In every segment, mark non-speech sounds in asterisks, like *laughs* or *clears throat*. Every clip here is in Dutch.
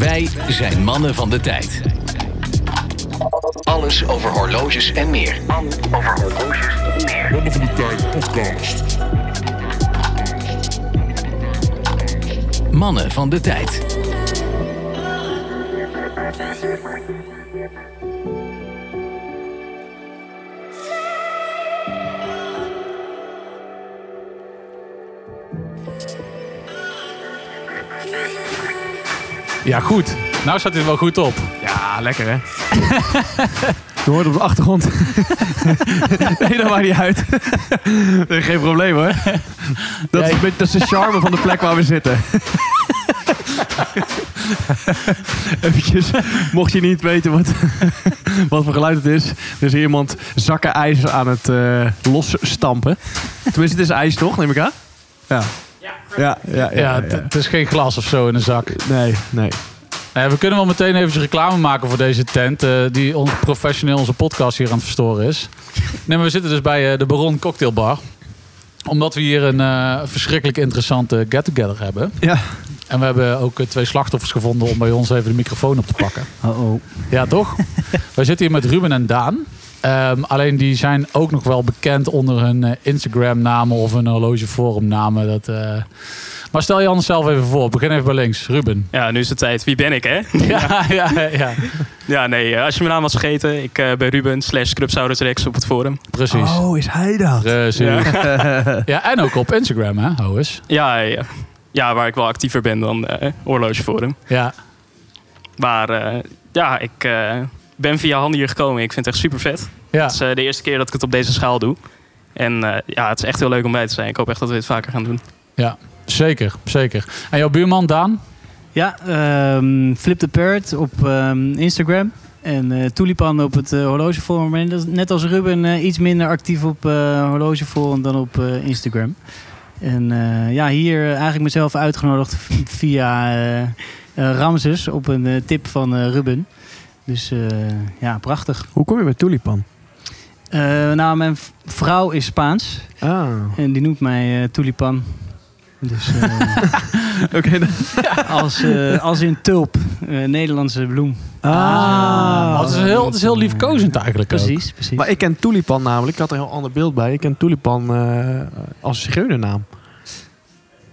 Wij zijn mannen van de tijd. Alles over horloges en meer. Mannen van de Tijd podcast. Mannen van de tijd. Ja, goed. Nou staat hij er wel goed op. Ja, lekker hè. *laughs* Je hoort op de achtergrond. *laughs* nee, dat maakt niet uit. *laughs* Geen probleem hoor. Dat, is, dat is de charme van de plek waar we zitten. Eventjes, mocht je niet weten wat, wat voor geluid het is. Er is iemand zakken ijs aan het eh, losstampen. Tenminste, het is ijs toch, neem ik aan? Ja. Ja, ja, ja. Ja, het- is geen glas of zo in een zak. Nee, nee. Eh, we kunnen wel meteen even reclame maken voor deze tent. eh, die on- professioneel onze podcast hier aan het verstoren is. Nee, maar we zitten dus bij eh, de Baron Cocktailbar. Omdat we hier een eh, verschrikkelijk interessante get-together hebben. Ja. En we hebben ook twee slachtoffers gevonden om bij ons even de microfoon op te pakken. Oh-oh. Ja, toch? *laughs* Wij zitten hier met Ruben en Daan. Ehm, alleen die zijn ook nog wel bekend onder hun eh, Instagram-namen of hun horlogeforum-namen. Dat, eh, Maar stel je anders zelf even voor. Begin even bij links. Ruben. Ja, nu is het tijd. Wie ben ik, hè? *laughs* Ja, ja, ja. Ja, nee, eh, als je mijn naam was vergeten, ik eh, ben Ruben slash Rex op het forum. Precies. Oh, is hij dat? Precies. Ja. *laughs* *laughs* en ook op Instagram, hè, hou eens. Ja, ja, ja, waar ik wel actiever ben dan eh horlogeforum. Ja, Maar eh, ja, ik eh, ben via Han hier gekomen. Ik vind het echt super vet. ja. Het is eh, de eerste keer dat ik het op deze schaal doe. En eh, ja, het is echt heel leuk om bij te zijn. Ik hoop echt dat we dit vaker gaan doen. ja. Zeker, zeker. En jouw buurman Daan? Ja, ehm, Flip the Parrot op ehm, Instagram. En eh Tulipan op het eh, horlogeforum. Net- als Ruben eh, iets minder actief op eh horlogeforum dan op eh, Instagram. En eh, ja, hier eigenlijk mezelf uitgenodigd via Ramses op een tip van eh, Ruben. Dus eh, ja, prachtig. Hoe kom je bij Tulipan? Eh, nou, mijn vrouw is Spaans. Ah. En die noemt mij eh, Tulipan. Dus eh, *laughs* Oké. *laughs* als, eh, als in tulp, eh, Nederlandse bloem. Ah. Oh, het, is heel, het is heel liefkozend eigenlijk ook. Precies, precies. Maar ik ken Tulipan namelijk. Ik had er een heel ander beeld bij. Ik ken Tulipan eh als zigeunernaam.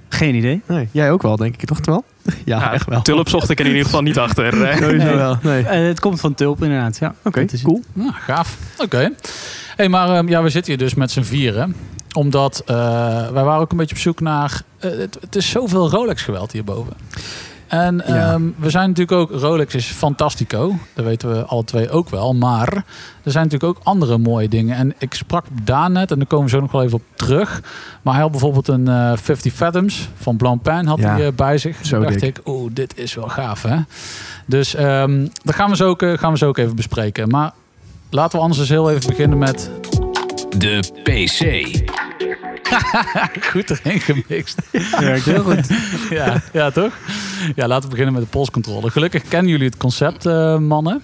Geen idee. Nee, jij ook wel, denk ik toch wel? *laughs* Ja, Ja, echt wel. Tulp zocht ik in ieder geval niet achter. Sowieso Nee. wel. Nee. Oké, het komt van tulp inderdaad, ja. Het. cool. Ja, gaaf. Oké. Hey, maar ehm, ja, we zitten hier dus met z'n vieren. Omdat eh, wij waren ook een beetje op zoek naar... eh, het, het is zoveel Rolex-geweld hierboven. En Ja. ehm, we zijn natuurlijk ook... Rolex is fantastico. Dat weten we alle twee ook wel. Maar er zijn natuurlijk ook andere mooie dingen. En ik sprak Daan net, en daar komen we zo nog wel even op terug. Maar hij had bijvoorbeeld een eh 50 Fathoms van Blancpain had Ja. hij, eh, bij zich. Zo Toen dacht dik. ik, oeh, dit is wel gaaf hè. Dus ehm dat gaan we, zo ook, eh, gaan we zo ook even bespreken. Maar laten we anders eens heel even beginnen met... De PC. *laughs* Goed erin gemixt. Werkt heel goed. ja, ja, toch? Ja, laten we beginnen met de polscontrole. Gelukkig kennen jullie het concept, eh, mannen.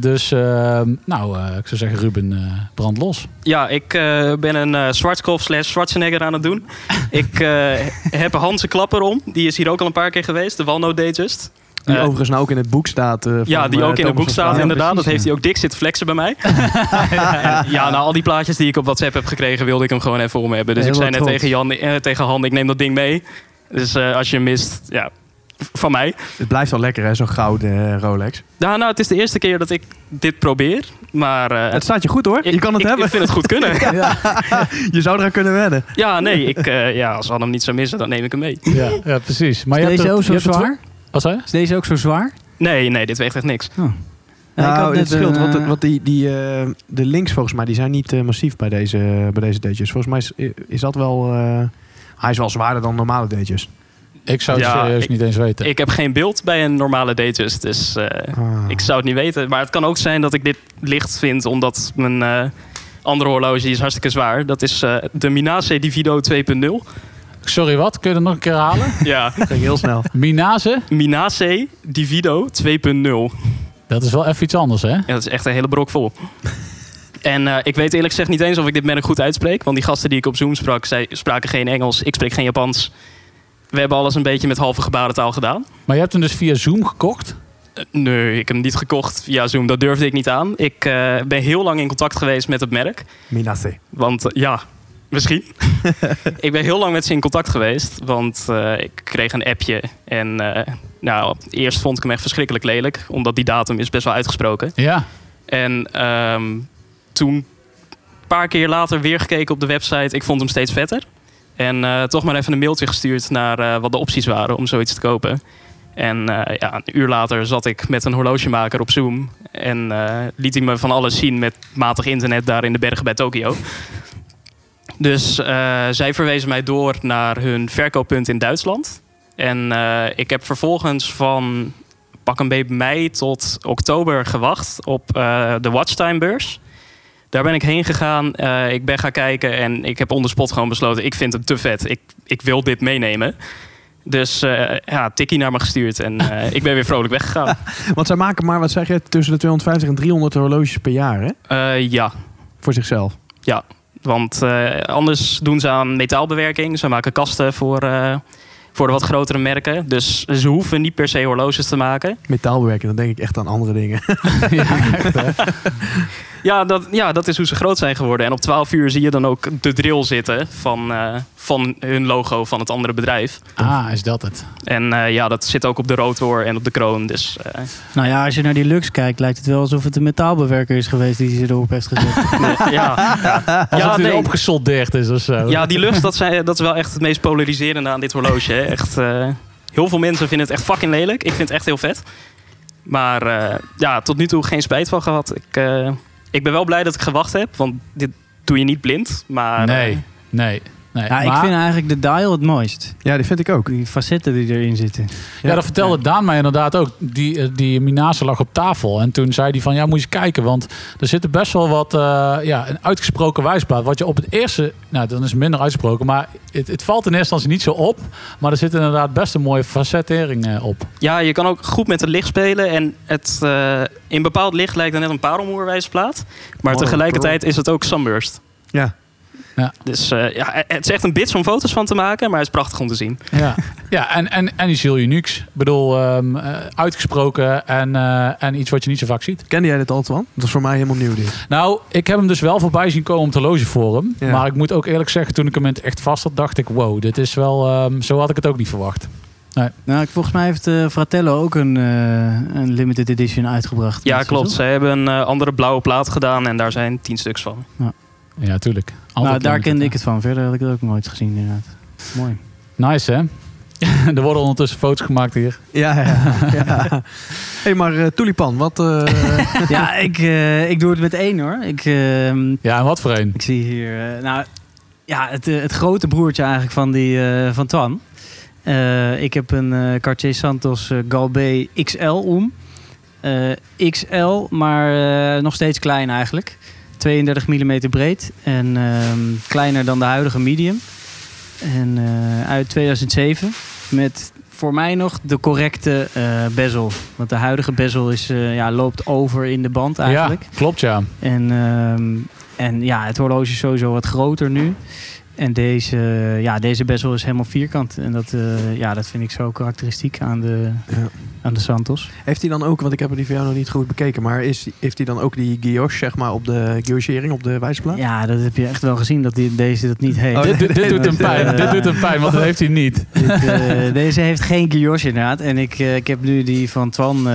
Dus, ehm, nou, eh, ik zou zeggen, Ruben, eh brand los. Ja, ik eh, ben een eh Schwarzkopf slash Schwarzenegger aan het doen. ik eh, *laughs* heb Hans een klapper om. Die is hier ook al een paar keer geweest. De Walnoot Datejust. Die Eh, overigens nou ook in het boek staat. eh, Ja, die eh, ook in het boek staat, inderdaad. dat heeft hij ook dik zitten flexen bij mij. *laughs* Ja, nou, al die plaatjes die ik op WhatsApp heb gekregen, wilde ik hem gewoon even om hebben. Dus ik zei net trots. tegen, Jan, eh, tegen Han, ik neem dat ding mee. Dus eh, als je hem mist, ja, van mij. Het blijft wel lekker, hè, zo'n gouden eh, Rolex. Nou, nou, het is de eerste keer dat ik dit probeer. Maar eh, Het staat je goed hoor. ik, je kan het ik, hebben. Ik vind het goed kunnen. *laughs* ja. Je zou eraan kunnen wedden. nee, ik, eh, ja, als Han hem niet zou missen, dan neem ik hem mee. Ja, ja precies. Maar je Is deze zo je hebt er zwaar? twee- Wat zei je? Is deze ook zo zwaar? Nee, nee, dit weegt echt niks. Ik nou, had het scheelt, want, eh, want die, die, eh, de links volgens mij die zijn niet eh, massief bij deze, bij deze datejes. Volgens mij is, is dat wel... eh, hij is wel zwaarder dan normale datejes. Ik zou het Ja, serieus ik- niet eens weten. Ik heb geen beeld bij een normale Datejust, dus eh, Ah. ik zou het niet weten. Maar het kan ook zijn dat ik dit licht vind, omdat mijn eh, andere horloge die is hartstikke zwaar. Dat is eh, de Minase Divido 2.0. Sorry, wat? Kun je dat nog een keer halen? *laughs* Ja, Ging heel snel. Minase? Minase Divido 2.0. Dat is wel even iets anders, hè? Ja, dat is echt een hele brok vol. En eh, ik weet eerlijk gezegd niet eens of ik dit merk goed uitspreek. Want die gasten die ik op Zoom sprak, zij spraken geen Engels. Ik spreek geen Japans. we hebben alles een beetje met halve gebarentaal gedaan. Maar je hebt hem dus via Zoom gekocht? Eh, Nee, ik heb hem niet gekocht via Zoom. Dat durfde ik niet aan. Ik eh, ben heel lang in contact geweest met het merk. Minasse. Want ja, misschien. *laughs* ik ben heel lang met ze in contact geweest. Want eh, ik kreeg een appje. En eh, nou, eerst vond ik hem echt verschrikkelijk lelijk. Omdat die datum is best wel uitgesproken. Ja. En ehm, toen een paar keer later weer gekeken op de website. Ik vond hem steeds vetter. En eh, toch maar even een mailtje gestuurd naar eh, wat de opties waren om zoiets te kopen. En eh, ja, een uur later zat ik met een horlogemaker op Zoom. En eh, liet hij me van alles zien met matig internet daar in de bergen bij Tokio. Dus eh, zij verwezen mij door naar hun verkooppunt in Duitsland. En eh, ik heb vervolgens van pak een beetje mei tot oktober gewacht op eh, de Watchtime-beurs. Daar ben ik heen gegaan. ik ben gaan kijken en ik heb on the spot gewoon besloten... ik vind hem te vet. Ik, ik wil dit meenemen. Dus ja, tikkie naar me gestuurd en ik ben weer vrolijk weggegaan. *laughs* Want zij maken maar, wat zeg je, tussen de 250 en 300 horloges per jaar, hè? Ja, Voor zichzelf. Want eh, anders doen ze aan metaalbewerking. Ze maken kasten voor, eh, voor de wat grotere merken. Dus ze hoeven niet per se horloges te maken. Metaalbewerking, dan denk ik echt aan andere dingen. *laughs* ja, echt hè? *laughs* Ja dat, ja, dat is hoe ze groot zijn geworden. En op 12 uur zie je dan ook de drill zitten van, eh, van hun logo van het andere bedrijf. Ah, is dat het? En eh, ja, dat zit ook op de rotor en op de kroon. Dus eh, Nou ja, als je naar die Lux kijkt, lijkt het wel alsof het een metaalbewerker is geweest die ze erop heeft gezet. *laughs* ja, ja, nee. opgesoldeerd is of zo. ja, die lucht, dat, zijn, dat is wel echt het meest polariserende aan dit horloge. Hè. Echt, eh, heel veel mensen vinden het echt fucking lelijk. Ik vind het echt heel vet. Maar eh, ja, tot nu toe geen spijt van gehad. Ik, eh, ik ben wel blij dat ik gewacht heb, want dit doe je niet blind. Maar, eh, Nee, nee. Nee. Ja, ik vind eigenlijk de dial het mooist. Ja, die vind ik ook. Die facetten die erin zitten. Ja, dat vertelde Daan mij inderdaad ook. Die, eh, die Minase lag op tafel. En toen zei hij van, ja, moet je eens kijken. Want er zit best wel wat, eh, ja, een uitgesproken wijsblad. Wat je op het eerste, nou, dan is het minder uitgesproken. Maar het, het valt in eerste instantie niet zo op. Maar er zit inderdaad best een mooie facettering eh, op. Ja, je kan ook goed met het licht spelen. En het, eh, in bepaald licht lijkt het net een parelmoerwijsplaat. Maar tegelijkertijd is het ook sunburst. Ja. Dus eh, ja, het is echt een bits om foto's van te maken. Maar het is prachtig om te zien. Ja, ja en, en, en iets heel unieks. Ik bedoel, ehm, eh, uitgesproken en, eh, en iets wat je niet zo vaak ziet. Kende jij dit al, Twan? Dat is voor mij helemaal nieuw dit. Nou, ik heb hem dus wel voorbij zien komen op het horlogeforum. Ja. Maar ik moet ook eerlijk zeggen, toen ik hem in het echt vast had, dacht ik, wow, dit is wel, ehm, zo had ik het ook niet verwacht. Nou, ik- volgens mij heeft eh, Fratello ook een, eh, een limited edition uitgebracht. Ja, klopt. Ze hebben een eh, andere blauwe plaat gedaan. En daar zijn tien stuks van. Ja, tuurlijk. Nou, daar kende ik het van. Verder had ik het ook nooit gezien inderdaad. Mooi. Nice, hè? *laughs* er worden ondertussen foto's gemaakt hier. Ja, ja. ja. *laughs* hey, maar eh, Tulipan, wat... eh, *laughs* ja, ik, eh, ik doe het met één hoor. Ik, ehm, Ja, en wat voor een? ik zie hier... eh, nou, ja, het, het grote broertje eigenlijk van, die, eh, van Twan. Eh, ik heb een eh, Cartier Santos eh, Galbé XL om. Eh, XL, maar eh, nog steeds klein eigenlijk. 32 mm breed en ehm, kleiner dan de huidige medium. En eh, uit 2007 met voor mij nog de correcte eh, bezel. Want de huidige bezel is, eh, ja, loopt over in de band eigenlijk. Ja, klopt ja. En, ehm, en ja, het horloge is sowieso wat groter nu. En deze, ja, deze bezel is helemaal vierkant. En dat, eh, ja, dat vind ik zo karakteristiek aan de, Ja. Aan de Santos. heeft hij dan ook, want ik heb die van jou nog niet goed bekeken, maar is, heeft hij dan ook die guilloche, zeg maar, op de guillotering, op de wijsplaat? Ja, dat heb je echt wel gezien dat die, deze dat niet heeft. Oh, dit, dit, dit doet hem *laughs* pijn. eh, dit doet hem pijn, want dat heeft hij niet. *laughs* Dit, eh, deze heeft geen guilloche inderdaad. En ik, eh, ik heb nu die van Twan, eh,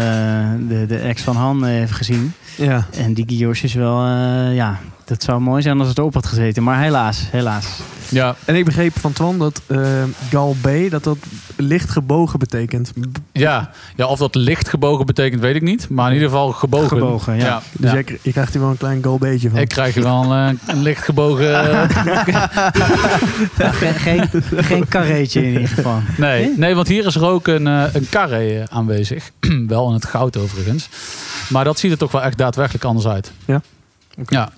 de, de ex van Han, even gezien. Ja. En die guilloche is wel, eh, ja, dat zou mooi zijn als het erop had gezeten. Maar helaas, helaas. Ja, En ik begreep van Twan dat eh Galbé, dat dat licht gebogen betekent. ja. ja, of dat licht gebogen betekent, weet ik niet. Maar in ieder geval gebogen. Gebogen, ja. Dus ja. je, je krijgt hier wel een klein Galbeetje van. Ik krijg er wel een, eh, een licht gebogen... *laughs* Geen, geen, in ieder geval. Nee, nee, want hier is er ook een, eh, een carré eh, aanwezig. *clears throat* wel in het goud overigens. Maar dat ziet er toch wel echt daadwerkelijk anders uit. Ja,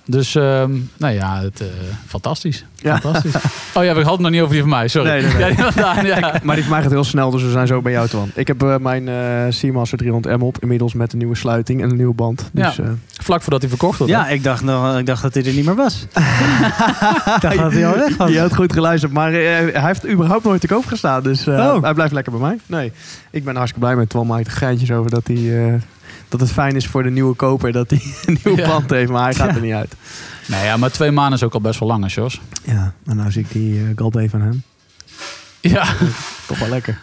dus ehm, nou ja, het, eh, fantastisch. Ja. fantastisch. Oh ja, we hadden het nog niet over die van mij, sorry. Nee, nee, nee. *laughs* Ja, die ja. Maar die van mij gaat heel snel, dus we zijn zo bij jou, Twan. Ik heb eh, mijn eh Seamaster 300M op, inmiddels met een nieuwe sluiting en een nieuwe band. Dus, eh, Vlak voordat hij verkocht wordt. Ja, ik dacht, nog, ik dacht dat hij er niet meer was. ik *laughs* dacht dat hij al weg was. je had goed geluisterd, maar eh, hij heeft überhaupt nooit te koop gestaan. Dus eh, Oh. hij blijft lekker bij mij. Nee, ik ben hartstikke blij met Twan. Maakt er geintjes over dat, hij, eh, dat het fijn is voor de nieuwe koper dat hij een *laughs* nieuwe Ja. band heeft. Maar hij gaat er niet uit. Nee, ja, maar twee maanden is ook al best wel lang, Jos. Ja, maar nou zie ik die uh, Galbé van hem. Ja, *laughs* Toch wel lekker.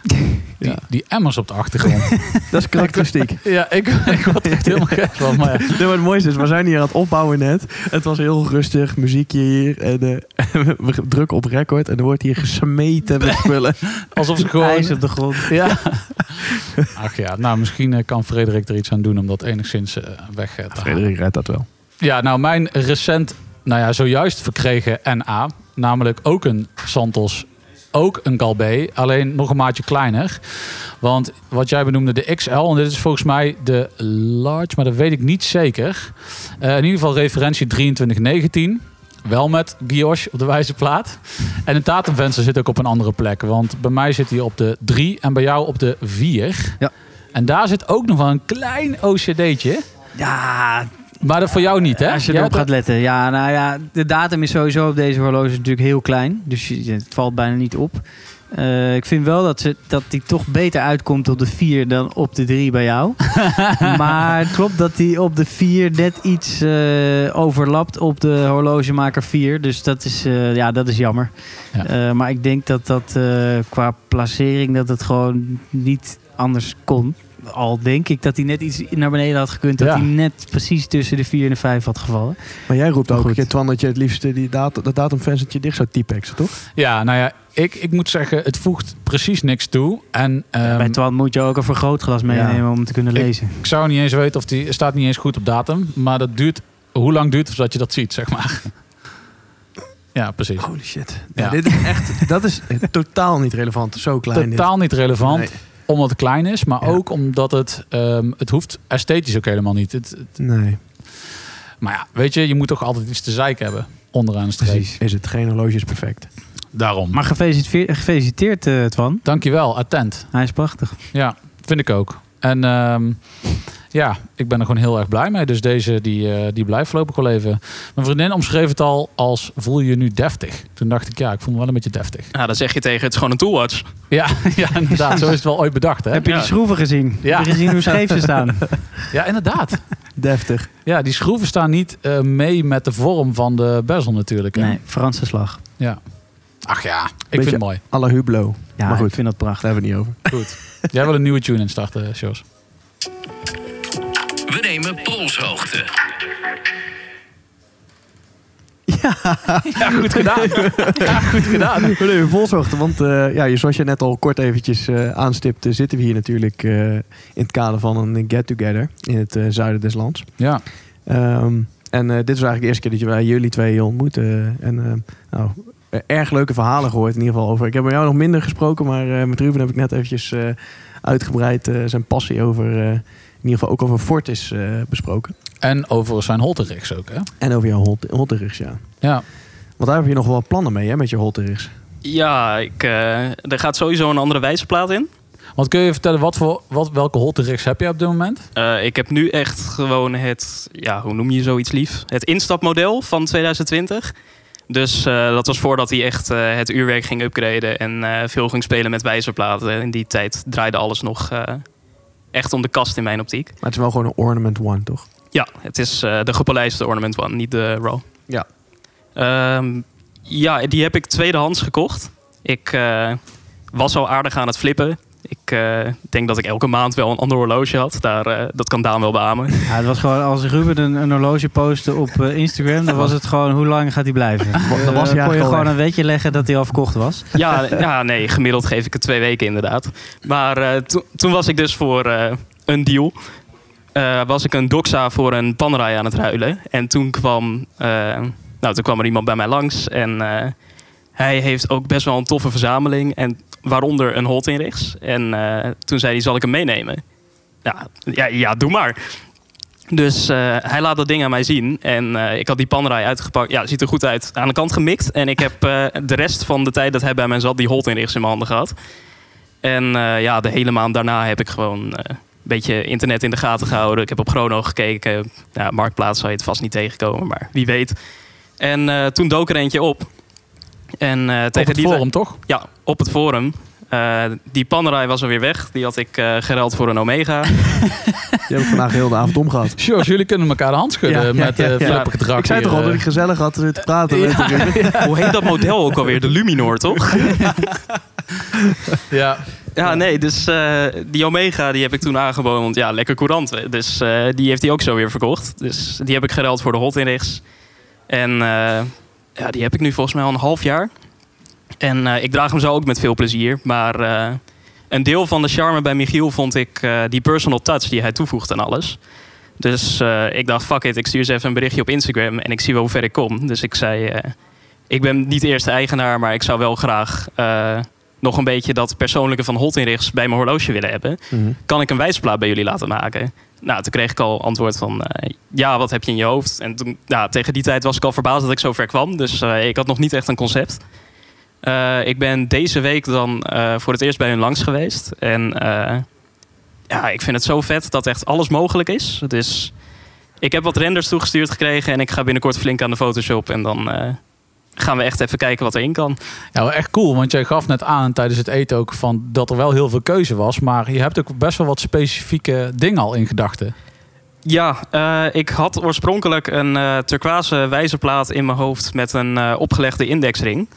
die, die emmers op de achtergrond. *laughs* Dat is karakteristiek. *laughs* ja, ik, ik word echt helemaal gek van. Maar ja. Maar het mooiste is, we zijn hier aan het opbouwen net. Het was heel rustig, muziekje hier. En eh, we drukken op record. En er wordt hier gesmeten met spullen. Alsof ze gewoon... IJs op de grond. Ja. Ach ja, nou misschien eh, kan Frederik er iets aan doen om dat enigszins eh, weg te halen. Frederik redt dat wel. Ja, nou mijn recent, nou ja, zojuist verkregen NA, namelijk ook een Santos, ook een Galbé, alleen nog een maatje kleiner. Want wat jij benoemde de XL, en dit is volgens mij de large, maar dat weet ik niet zeker. Eh, in ieder geval referentie 2319. Wel met guilloche op de wijze plaat. En het datumvenster zit ook op een andere plek. Want bij mij zit hij op de 3 en bij jou op de 4. Ja. En daar zit ook nog wel een klein OCD'tje. Ja, Maar dat voor jou niet, hè? als je erop gaat letten. Ja, nou ja, de datum is sowieso op deze horloge natuurlijk heel klein. Dus het valt bijna niet op. Eh, ik vind wel dat, ze, dat die toch beter uitkomt op de 4 dan op de 3 bij jou. *laughs* maar het klopt dat die op de 4 net iets eh, overlapt op de horlogemaker 4. Dus dat is, eh, ja, dat is jammer. Ja. Maar ik denk dat dat qua placering dat het gewoon niet anders kon. Al denk ik dat hij net iets naar beneden had gekund. Dat Ja. hij net precies tussen de 4 en de 5 had gevallen. Maar jij roept Maar ook, goed. goed. Twan, dat je het liefst die datum, dat datumvenstertje dicht zou typexen, toch? Ja, nou ja, ik, ik moet zeggen, het voegt precies niks toe. En ehm, Bij Twan moet je ook een vergrootglas meenemen Ja. om hem te kunnen lezen. ik zou niet eens weten of die staat niet eens goed op datum. Maar dat duurt, hoe lang duurt het voordat je dat ziet, zeg maar. *laughs* Ja, precies. Holy shit. Ja. Ja. dit is echt, dat is eh, totaal niet relevant. Zo klein dit. Totaal niet relevant, Nee. Omdat het klein is. Maar Ja. ook omdat het, ehm, het hoeft esthetisch ook helemaal niet. Het, het- Nee, maar ja, weet je, je moet toch altijd iets te zeiken hebben. Onderaan de streep. precies. Is het geen horloge is perfect. Daarom. Maar gefeliciteerd, gefeliciteerd eh, Twan. Dankjewel, attent. Hij is prachtig. Ja, vind ik ook. En ehm, ja, ik ben er gewoon heel erg blij mee. Dus deze die, eh, die blijft voorlopig wel even. Mijn vriendin omschreef het al als voel je je nu deftig. Toen dacht ik, ja, ik voel me wel een beetje deftig. Ja, dan zeg je tegen, het is gewoon een toolwatch. Ja, *laughs* ja inderdaad. Zo is het wel ooit bedacht, hè? Heb je die schroeven gezien? Ja. Heb je gezien hoe scheef ze staan? *laughs* Ja, inderdaad. Deftig. Ja, die schroeven staan niet eh, mee met de vorm van de bezel natuurlijk. hè? Nee, Franse slag. Ja. Ach ja, ik Beetje- vind het mooi. Alle Hublot. Ja, maar goed, ik vind dat prachtig. daar hebben we het niet over. Goed. Jij wil een nieuwe tune instarten, Jos? We nemen polshoogte. Ja, goed gedaan. Ja, goed gedaan. We nemen volzochten, want eh, ja, zoals je net al kort eventjes eh, aanstipte, zitten we hier natuurlijk eh, in het kader van een get-together in het eh, zuiden des lands. Ja, Ehm, en eh, dit is eigenlijk de eerste keer dat je wij jullie twee ontmoeten. En eh, nou, erg leuke verhalen gehoord in ieder geval over. Ik heb met jou nog minder gesproken, maar eh, met Ruben heb ik net eventjes eh, uitgebreid eh, zijn passie over, eh, ieder geval ook over Fortis eh, besproken. en over zijn holterigs ook, hè? En over jouw hotterigs, ja. Ja. Want daar heb je nog wel plannen mee, hè, met je hotterigs. Ja, ik, eh, er gaat sowieso een andere wijzerplaat in. Want kun je vertellen, wat voor, wat, welke holterigs heb je op dit moment? Eh, ik heb nu echt gewoon het, ja, hoe noem je zoiets lief? Het instapmodel van 2020. Dus eh, dat was voordat hij echt eh, het uurwerk ging upgraden en eh, veel ging spelen met wijzerplaten. In die tijd draaide alles nog eh, echt om de kast in mijn optiek. Maar het is wel gewoon een Ornament One, toch? Ja, het is eh, de gepolijste Ornament One, niet de Raw. Ja. Ehm, ja, die heb ik tweedehands gekocht. Ik eh, was al aardig aan het flippen. Ik eh, denk dat ik elke maand wel een ander horloge had. Daar, eh, dat kan Daan wel beamen. *laughs* Ja, het was gewoon als Ruben een, een horloge postte op eh, Instagram, dan was het gewoon hoe lang gaat hij blijven. Dan *laughs* was kon je gewoon een wetje leggen dat hij al verkocht was. *laughs* Ja, ja, nee, gemiddeld geef ik het twee weken inderdaad. Maar to- toen was ik dus voor een deal. Was ik een doxa voor een Panerai aan het ruilen. En toen kwam, nou, toen kwam er iemand bij mij langs. En hij heeft ook best wel een toffe verzameling. En waaronder een Holt in rechts. En eh, toen zei hij, zal ik hem meenemen? Ja, ja, ja, doe maar. Dus eh, hij laat dat ding aan mij zien. En eh, ik had die panrij uitgepakt. Ja, ziet er goed uit. Aan de kant gemikt. En ik heb de rest van de tijd dat hij bij mij zat... die holt in mijn handen gehad. En ja, de hele maand daarna heb ik gewoon... een beetje internet in de gaten gehouden. Ik heb op Chrono gekeken. Ja, Marktplaats zal je het vast niet tegenkomen, maar wie weet. En toen dook er eentje op. En eh, Op tegen het die forum, toch? ja, op het forum. Eh, die Panerai was alweer weg. Die had ik eh geruild voor een Omega. *laughs* Die heb ik vandaag heel de avond omgehad. George, jullie kunnen elkaar de hand schudden Ja, ja, met ja, eh ja. flippig gedrag. Ik zei hier, toch al dat ik gezellig had te praten. Ja. Hoe heet dat model ook alweer? De Luminor, toch? Ja, Ja, nee, dus eh, die Omega die heb ik toen aangeboden. Want ja, lekker courant. Dus eh, die heeft hij ook zo weer verkocht. Dus die heb ik geruild voor de Hot Inrichs. En eh, ja, die heb ik nu volgens mij al een half jaar. En eh, ik draag hem zo ook met veel plezier. Maar eh, een deel van de charme bij Michiel vond ik eh, die personal touch die hij toevoegt aan alles. Dus ik dacht, fuck it, ik stuur eens even een berichtje op Instagram en ik zie wel hoe ver ik kom. Dus ik zei, ik ben niet de eerste eigenaar, maar ik zou wel graag nog een beetje dat persoonlijke van Hot Inrichs bij mijn horloge willen hebben. Mhm. Kan ik een wijsplaat bij jullie laten maken? Nou, toen kreeg ik al antwoord van, ja, wat heb je in je hoofd? En toen, ja, tegen die tijd was ik al verbaasd dat ik zo ver kwam. Dus ik had nog niet echt een concept. Eh, ik ben deze week dan eh, voor het eerst bij hun langs geweest. En eh, ja, ik vind het zo vet dat echt alles mogelijk is. Dus ik heb wat renders toegestuurd gekregen en ik ga binnenkort flink aan de Photoshop. En dan gaan we echt even kijken wat erin kan. Ja, echt cool. Want jij gaf net aan tijdens het eten ook van dat er wel heel veel keuze was. Maar je hebt ook best wel wat specifieke dingen al in gedachten. Ja, ik had oorspronkelijk een eh turquoise wijzerplaat in mijn hoofd met een opgelegde indexring.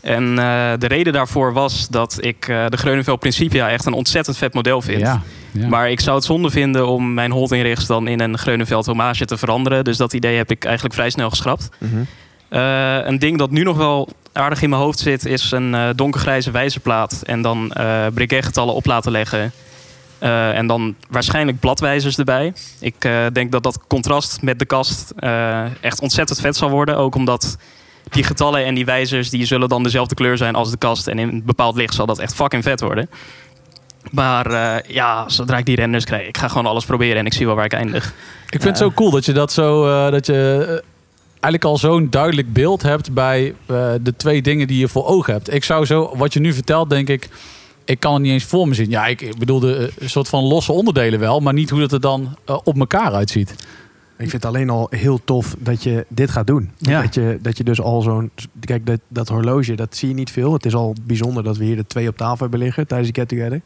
En eh, de reden daarvoor was dat ik eh, de Greunenveld Principia echt een ontzettend vet model vind. Ja, ja. Maar ik zou het zonde vinden om mijn Holt-inrichts dan in een Greunenveld hommage te veranderen. Dus dat idee heb ik eigenlijk vrij snel geschrapt. Mhm. Eh, een ding dat nu nog wel aardig in mijn hoofd zit, is een donkergrijze wijzerplaat. En dan eh getallen op laten leggen. Eh, en dan waarschijnlijk bladwijzers erbij. Ik eh, denk dat dat contrast met de kast eh, echt ontzettend vet zal worden. Ook omdat die getallen en die wijzers die zullen dan dezelfde kleur zijn als de kast. En in een bepaald licht zal dat echt fucking vet worden. Maar eh, ja, zodra ik die renders krijg, ik ga gewoon alles proberen en ik zie wel waar ik eindig. Ik vind het zo cool dat je dat zo eh, dat je eh, eigenlijk al zo'n duidelijk beeld hebt bij eh, de twee dingen die je voor ogen hebt. Ik zou zo, wat je nu vertelt, denk ik, ik kan het niet eens voor me zien. Ja, ik, ik bedoel de eh, een soort van losse onderdelen wel, maar niet hoe dat er dan eh, op elkaar uitziet. Ik vind het alleen al heel tof dat je dit gaat doen. Ja. Dat, je, dat je dus al zo'n... Kijk, dat, dat horloge, dat zie je niet veel. Het is al bijzonder dat we hier de twee op tafel hebben liggen tijdens de Get Together.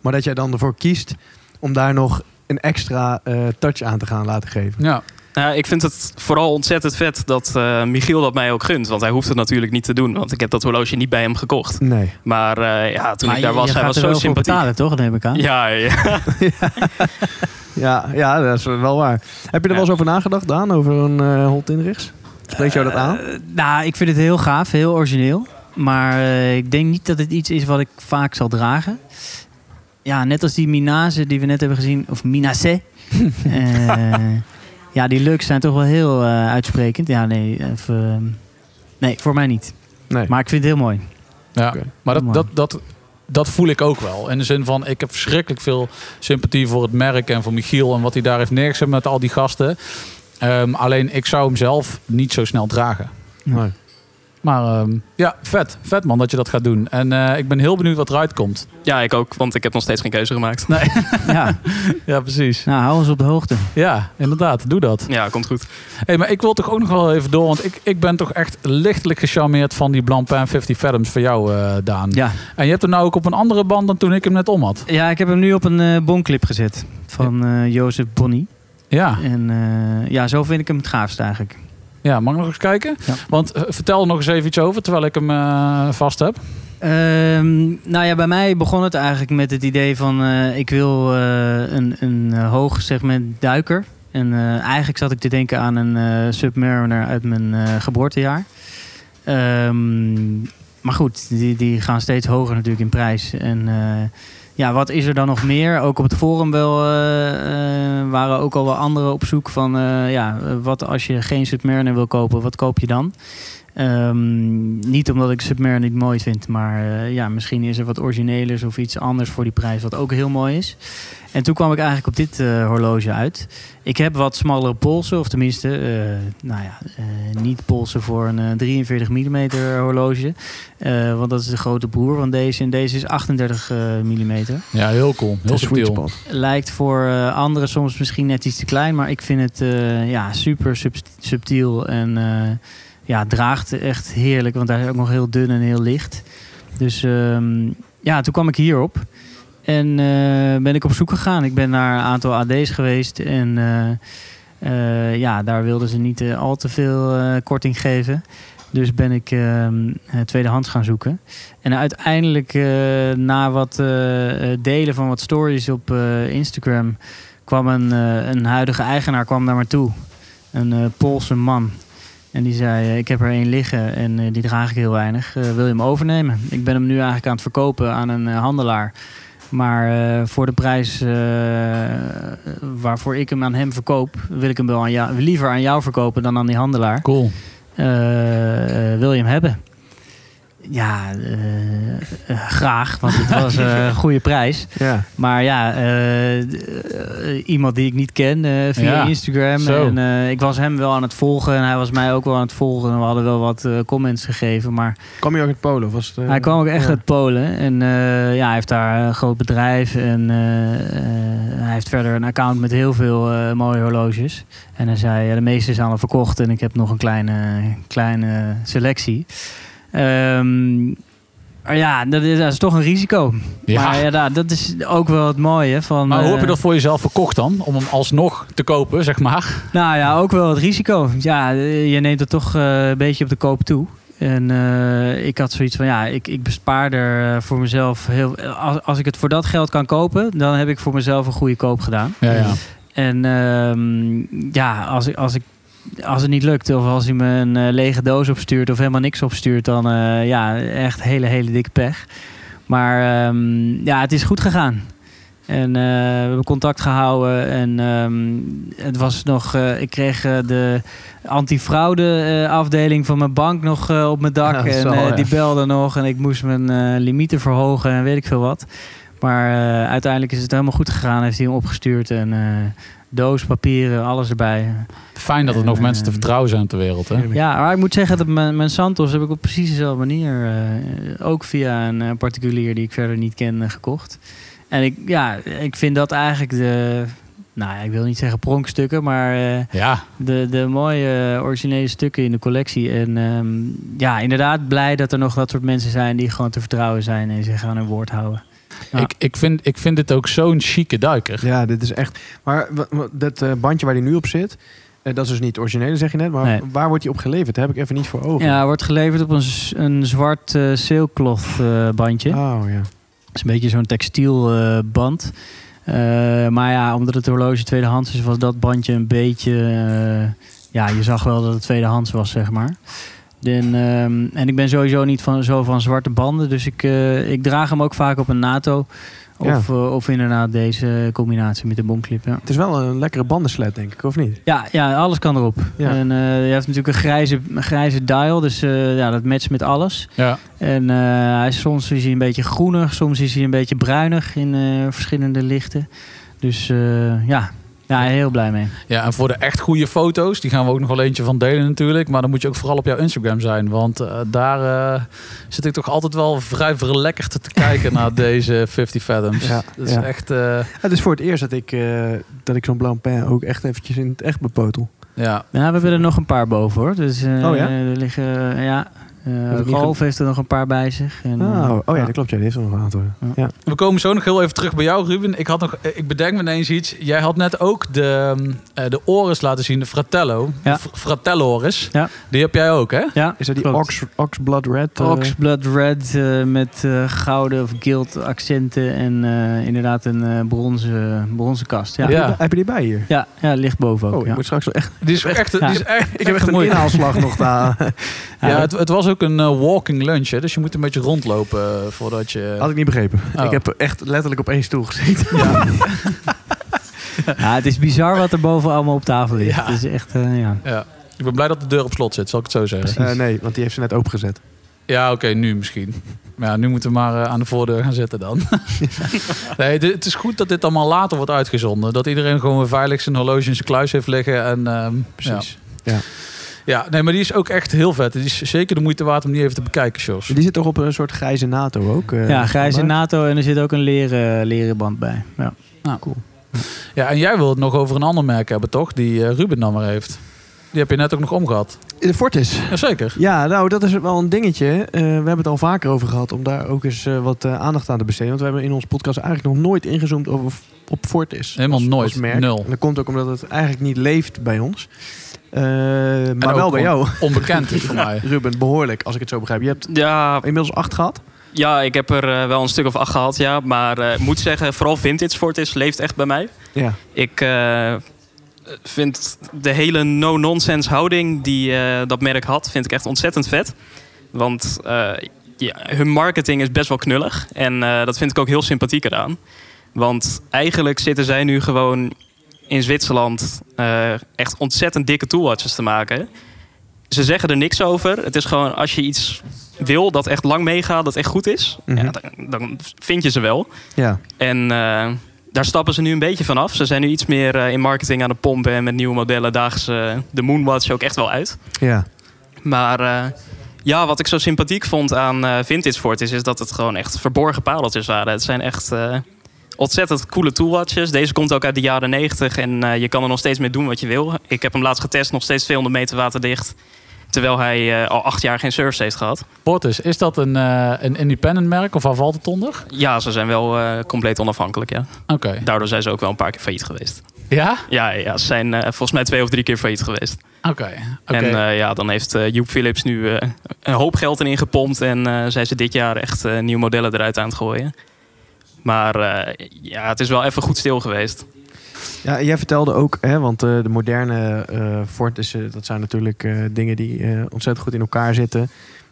Maar dat jij dan ervoor kiest om daar nog een extra eh, touch aan te gaan laten geven. Ja, Nou, ik vind het vooral ontzettend vet dat eh, Michiel dat mij ook gunt. Want hij hoeft het natuurlijk niet te doen. Want ik heb dat horloge niet bij hem gekocht. Nee. Maar eh, ja, toen Maar ik daar je- was, je hij gaat was er zo wel voor sympathiek. betalen, toch? Dat neem ik aan. Ja, ja. Ja, *laughs* *laughs* ja, dat is wel waar. Heb je er wel eens over nagedacht, Daan? Over een eh Holt Inrichs? Spreekt jou dat aan? Eh, nou, ik vind het heel gaaf, heel origineel. Maar eh, ik denk niet dat het iets is wat ik vaak zal dragen. Ja, net als die Minase die we net hebben gezien, of Minase. *laughs* Eh, ja, die looks zijn toch wel heel eh, uitsprekend. Ja, nee, even, nee, voor mij niet. Nee. Maar ik vind het heel mooi. ja. Maar dat, dat, dat, dat voel ik ook wel. In de zin van, ik heb verschrikkelijk veel sympathie voor het merk en voor Michiel en wat hij daar heeft neergezet met al die gasten. Ehm, alleen ik zou hem zelf niet zo snel dragen. Nee. Maar ehm, ja, vet. Vet man dat je dat gaat doen. En eh, ik ben heel benieuwd wat eruit komt. ja, ik ook. Want ik heb nog steeds geen keuze gemaakt. *laughs* Ja, Ja, precies. nou, hou ons op de hoogte. Ja, inderdaad. Doe dat. Ja, komt goed. Hey, maar ik wil toch ook nog wel even door. Want ik, ik ben toch echt lichtelijk gecharmeerd van die Blancpain 50 Fathoms voor jou, eh, Daan. Ja. En je hebt hem nou ook op een andere band dan toen ik hem net om had. ja, ik heb hem nu op een eh bonclip gezet. Van eh Jozef Bonny. Ja, En eh, ja, zo vind ik hem het gaafst eigenlijk. Ja mag ik nog eens kijken? Ja. Want eh, vertel er nog eens even iets over terwijl ik hem eh, vast heb. Ehm, nou ja, bij mij begon het eigenlijk met het idee van eh, ik wil een, een hoog segment duiker. En eigenlijk zat ik te denken aan een Submariner uit mijn geboortejaar. Ehm, maar goed, die, die gaan steeds hoger natuurlijk in prijs. En ja, wat is er dan nog meer? Ook op het forum wel eh, eh, waren ook al wel anderen op zoek van ja, wat als je geen Submariner wil kopen, wat koop je dan? Ehm, niet omdat ik Submer niet mooi vind, maar eh, ja, misschien is er wat originelers of iets anders voor die prijs, wat ook heel mooi is. En toen kwam ik eigenlijk op dit eh, horloge uit. Ik heb wat smallere polsen, of tenminste, eh, nou ja, eh, niet polsen voor een eh, 43 mm horloge. Eh, want dat is de grote broer van deze. En deze is 38 mm. Ja, heel cool. Heel subtiel. Lijkt voor eh, anderen soms misschien net iets te klein, maar ik vind het eh, ja, super sub- subtiel en eh, ja, draagt echt heerlijk, want hij is ook nog heel dun en heel licht. Dus ehm, ja, toen kwam ik hierop en eh, ben ik op zoek gegaan. Ik ben naar een aantal AD's geweest en eh, eh, ja, daar wilden ze niet al te veel korting geven. Dus ben ik ehm, eh, tweedehands gaan zoeken. En uiteindelijk, na wat delen van wat stories op Instagram, kwam een, een huidige eigenaar kwam naar me toe. Een Poolse man. En die zei, eh, ik heb er één liggen en eh, die draag ik heel weinig. Eh, wil je hem overnemen? Ik ben hem nu eigenlijk aan het verkopen aan een handelaar. Maar voor de prijs waarvoor ik hem aan hem verkoop, wil ik hem wel aan jou, liever aan jou verkopen dan aan die handelaar. Cool. Wil je hem hebben? Ja, eh, eh, graag, want het was een *laughs* goede prijs. Ja. Maar ja, eh, iemand die ik niet ken via Ja, Instagram. zo. En ik was hem wel aan het volgen en hij was mij ook wel aan het volgen. En we hadden wel wat comments gegeven. Maar Kwam je ook uit Polen? Was het, hij kwam ook echt ja. uit Polen. En ja, hij heeft daar een groot bedrijf. En hij heeft verder een account met heel veel mooie horloges. En hij zei, ja, de meeste zijn al verkocht. En ik heb nog een kleine, kleine selectie. Ehm, maar ja, dat is, dat is toch een risico. Ja. Maar ja, da- dat is ook wel het mooie van... Maar hoe heb je eh, dat voor jezelf verkocht dan? Om hem alsnog te kopen, zeg maar. Nou ja, ook wel het risico. Ja, eh, je neemt het toch eh, een beetje op de koop toe. En ik had zoiets van, ja, ik, ik bespaar er voor mezelf heel... Als, als ik het voor dat geld kan kopen, dan heb ik voor mezelf een goede koop gedaan. Ja, ja. En ehm, ja, als, ik, als, ik, als het niet lukt of als hij me een eh, lege doos opstuurt of helemaal niks opstuurt, dan eh, ja, echt hele, hele dikke pech. Maar ehm, ja, het is goed gegaan. En eh, we hebben contact gehouden en ehm, het was nog, ik kreeg de antifraude afdeling van mijn bank nog op mijn dak. Ja, en die belde nog en ik moest mijn limieten verhogen en weet ik veel wat. Maar uiteindelijk is het helemaal goed gegaan. Heeft hij hem opgestuurd en doos, papieren, alles erbij. Fijn dat er nog En, mensen te ehm, vertrouwen zijn ter wereld, hè? Ja, maar ik moet zeggen dat mijn, mijn Santos heb ik op precies dezelfde manier, eh, ook via een eh, particulier die ik verder niet ken, eh, gekocht. En ik, ja, ik vind dat eigenlijk de, nou ja, ik wil niet zeggen pronkstukken, maar eh, Ja, de, de mooie eh, originele stukken in de collectie. En ehm, ja, inderdaad blij dat er nog dat soort mensen zijn die gewoon te vertrouwen zijn en zich aan hun woord houden. Ja. Ik, ik, vind, ik vind dit ook zo'n chique duiker. Ja, dit is echt... Maar dat eh, bandje waar die nu op zit... eh, dat is dus niet het originele, zeg je net. Maar Nee. waar wordt die op geleverd? Dat heb ik even niet voor ogen. Ja, wordt geleverd op een, een zwart eh sailcloth eh, bandje. Oh, ja. Het is een beetje zo'n textielband. band. Eh, maar ja, omdat het horloge tweedehands is, was dat bandje een beetje... ja, je zag wel dat het tweedehands was, zeg maar. En, ehm, en ik ben sowieso niet van, zo van zwarte banden. Dus ik, eh, ik draag hem ook vaak op een NATO. Of, eh, of inderdaad deze combinatie met de bomclip. Ja. Het is wel een lekkere bandenslet, denk ik, of niet? Ja, ja, alles kan erop. Ja. En eh, je hebt natuurlijk een grijze, grijze dial, dus eh, ja, dat matcht met alles. Ja. En eh, hij is, soms is hij een beetje groenig, soms is hij een beetje bruinig in eh, verschillende lichten. Dus eh, ja. Ja, heel blij mee. ja, en voor de echt goede foto's, die gaan we ook nog wel eentje van delen natuurlijk. Maar dan moet je ook vooral op jouw Instagram zijn. Want eh, daar eh, zit ik toch altijd wel vrij verlekkerd te kijken naar *laughs* deze 50 Fathoms. Ja, Dat is ja. echt, eh, Het is voor het eerst dat ik, eh, dat ik zo'n blanc pen ook echt eventjes in het echt bepotel. ja. Ja, we hebben er nog een paar boven hoor. Dus eh, Oh ja? er liggen, ja. Uh, Rolf heeft er nog een paar bij zich. En, Oh, eh, oh ja, dat klopt. Ja, die heeft er nog een aantal. Ja. Ja. We komen zo nog heel even terug bij jou, Ruben. Ik, had nog, eh, ik bedenk me ineens iets. Jij had net ook de, eh, de Oris laten zien, de Fratello. Ja. F- Fratello Oris. Ja. Die heb jij ook, hè? Ja, Is dat die. Ox, Oxblood Red? Oxblood Red met eh, gouden of gilt accenten en eh, inderdaad een eh, bronzen, bronzen kast. Ja, Ja. ja. Heb je die bij hier? Ja, lit boven ook. Oh, ik ja. moet straks wel echt... Die is echt, die is echt, Ik heb echt een inhaalslag nog daar. *laughs* Ja, het, het was ook een eh, walking lunch, hè? dus je moet een beetje rondlopen eh, voordat je... Had ik niet begrepen. Oh. Ik heb echt letterlijk op één stoel gezeten. *laughs* Ja, het is bizar wat er boven allemaal op tafel ligt. Ja. Het is echt, eh, ja. Ja. Ik ben blij dat de deur op slot zit, zal ik het zo zeggen. Precies. Nee, want die heeft ze net opengezet. Ja, oké, nu misschien. Maar ja, nu moeten we maar aan de voordeur gaan zitten dan. *laughs* nee, dit- het is goed dat dit allemaal later wordt uitgezonden. Dat iedereen gewoon weer veilig zijn horloge in zijn kluis heeft liggen. En, ehm, Precies. Ja. Ja. Ja, nee, maar die is ook echt heel vet. Die is zeker de moeite waard om die even te bekijken, Jos. Die zit toch op een soort grijze NATO ook? eh, ja, grijze? NATO en er zit ook een leren, leren band bij. Ja. Ja, en jij wil het nog over een ander merk hebben, toch? Die eh, Ruben dan maar heeft. Die heb je net ook nog omgehad. De Fortis. Jazeker. Ja, nou, dat is wel een dingetje. Eh, we hebben het al vaker over gehad om daar ook eens eh, wat eh, aandacht aan te besteden. Want we hebben in onze podcast eigenlijk nog nooit ingezoomd over, op Fortis. Helemaal als- nooit. als merk. Nul. En dat komt ook omdat het eigenlijk niet leeft bij ons. Eh, maar wel bij jou, Onbekend is voor *laughs* mij. Ruben, behoorlijk, als ik het zo begrijp. Je hebt Ja, inmiddels acht gehad. ja, ik heb er eh, wel een stuk of acht gehad, ja. Maar eh, ik moet zeggen, vooral vintage Fortis leeft echt bij mij. Ja. Ik eh, vind de hele no-nonsense houding die eh, dat merk had, vind ik echt ontzettend vet. Want eh, ja, hun marketing is best wel knullig. En eh, dat vind ik ook heel sympathiek eraan. Want eigenlijk zitten zij nu gewoon in Zwitserland echt ontzettend dikke toolwatches te maken. Ze zeggen er niks over. Het is gewoon als je iets wil dat echt lang meegaat, dat echt goed is, Mhm. ja, dan, dan vind je ze wel. Ja. En daar stappen ze nu een beetje van af. Ze zijn nu iets meer eh, in marketing aan de pompen. En met nieuwe modellen dagen ze de Moonwatch ook echt wel uit. Ja. Maar eh, ja, wat ik zo sympathiek vond aan eh Vintage Fortis... is dat het gewoon echt verborgen pareltjes waren. Het zijn echt ontzettend coole toolwatches. Deze komt ook uit de jaren 90 en je kan er nog steeds mee doen wat je wil. Ik heb hem laatst getest, nog steeds 200 meter waterdicht. Terwijl hij eh, al acht jaar geen service heeft gehad. Portis, is dat een, eh, een independent merk of waar valt het onder? Ja, ze zijn wel eh, compleet onafhankelijk, ja. Oké. Daardoor zijn ze ook wel een paar keer failliet geweest. Ja? Ja, ja ze zijn volgens mij twee of drie keer failliet geweest. Oké. Oké. En ja, dan heeft Joep Philips nu een hoop geld erin gepompt. En zijn ze dit jaar echt nieuwe modellen eruit aan het gooien. Maar ja, het is wel even goed stil geweest. Ja, jij vertelde ook, hè, want eh, de moderne eh, dat zijn natuurlijk eh, dingen die ontzettend goed in elkaar zitten.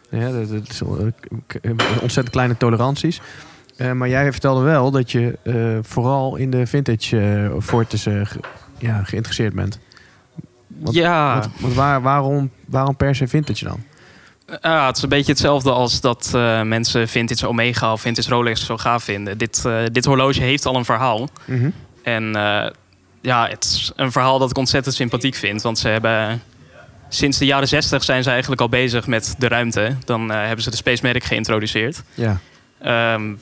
Ja, dat, dat is, ontzettend kleine toleranties. Maar jij vertelde wel dat je vooral in de vintage ge- ja, geïnteresseerd bent. Wat- ja, waar, waarom, waarom per se vintage dan? ja, het is een beetje hetzelfde als dat eh, mensen vintage Omega of vintage Rolex zo gaaf vinden. Dit, dit horloge heeft al een verhaal. En eh, ja, het is een verhaal dat ik ontzettend sympathiek vind. Want ze hebben sinds de jaren 60 zijn ze eigenlijk al bezig met de ruimte. Dan eh, hebben ze de Space Medic geïntroduceerd. Ja. Ehm,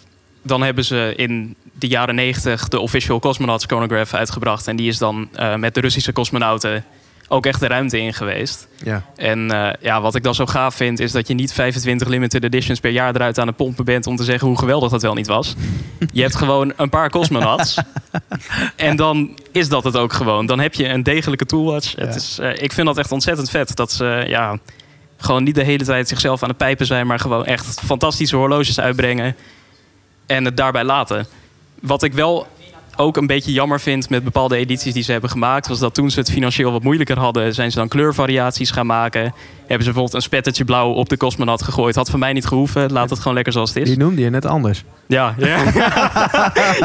dan hebben ze in de jaren 90 de Official Cosmonauts Chronograph uitgebracht. En die is dan eh, met de Russische cosmonauten ook echt de ruimte in geweest. Ja. En eh, ja, wat ik dan zo gaaf vind, is dat je niet 25 limited editions per jaar eruit aan het pompen bent om te zeggen hoe geweldig dat wel niet was. *laughs* Je hebt gewoon een paar cosmonauts. *laughs* en dan is dat het ook gewoon. Dan heb je een degelijke toolwatch. Het is, eh, ik vind dat echt ontzettend vet. Dat ze ja, gewoon niet de hele tijd zichzelf aan het pijpen zijn, maar gewoon echt fantastische horloges uitbrengen. En het daarbij laten. Wat ik wel ook een beetje jammer vind met bepaalde edities die ze hebben gemaakt, was dat toen ze het financieel wat moeilijker hadden, zijn ze dan kleurvariaties gaan maken. Hebben ze bijvoorbeeld een spettertje blauw op de Cosmonaut gegooid. Had van mij niet gehoeven. Laat het gewoon lekker zoals het is. Die noemde je net anders. Ja, ja. *laughs*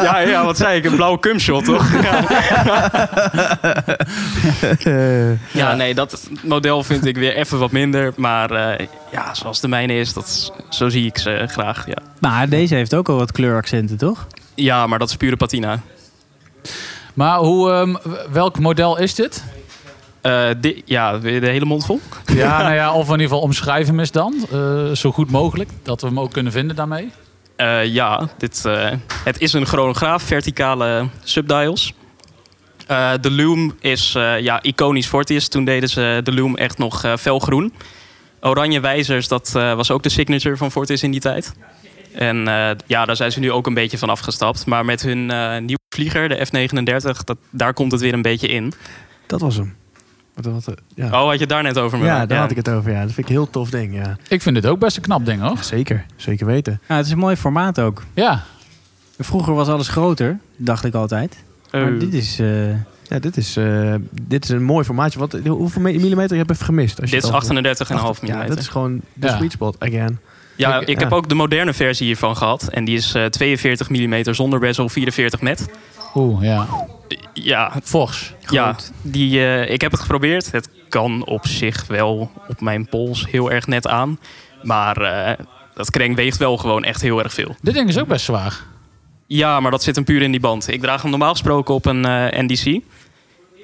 ja, ja, wat zei ik? Een blauwe cumshot, toch? *laughs* Ja. ja, nee, dat model vind ik weer even wat minder. Maar eh, ja, zoals de mijne is, dat, zo zie ik ze graag. Ja. Maar deze heeft ook al wat kleuraccenten, toch? Ja, maar dat is pure patina. Maar hoe, ehm, welk model is dit? Di- ja, de hele mond vol. Ja, nou ja, of in ieder geval omschrijf hem eens dan. eh, zo goed mogelijk, dat we hem ook kunnen vinden daarmee. Eh, ja, dit, het is een chronograaf, verticale subdials. De Loom is ja, iconisch Fortis. Toen deden ze de Loom echt nog felgroen. Oranje wijzers, dat was ook de signature van Fortis in die tijd. En eh, ja, daar zijn ze nu ook een beetje van afgestapt. Maar met hun eh, nieuwe vlieger, de F39, dat, daar komt het weer een beetje in. Dat was hem. Wat, wat, eh, ja. Oh, had je het daar net over? ja, Mila? daar had ik het over. Ja. Dat vind ik een heel tof ding. Ja. Ik vind dit ook best een knap ding, hoor. Zeker, zeker weten. Ja, het is een mooi formaat ook. Ja, Vroeger was alles groter, dacht ik altijd. Maar dit is... eh, Ja, dit is, eh, dit is een mooi formaatje. Wat, hoeveel me- millimeter heb je even gemist? Als je dit is het over- 38,5 mm. Ja, dat is gewoon de Ja. sweet spot again. Ja, Ik- heb ook de moderne versie hiervan gehad. En die is eh, 42 mm zonder bezel, 44 met. oeh, ja. Ja, Fors. ja die, eh, ik heb het geprobeerd. Het kan op zich wel op mijn pols heel erg net aan. Maar eh, dat kring weegt wel gewoon echt heel erg veel. Dit ding is ook best zwaar. Ja, maar dat zit hem puur in die band. Ik draag hem normaal gesproken op een eh, NDC.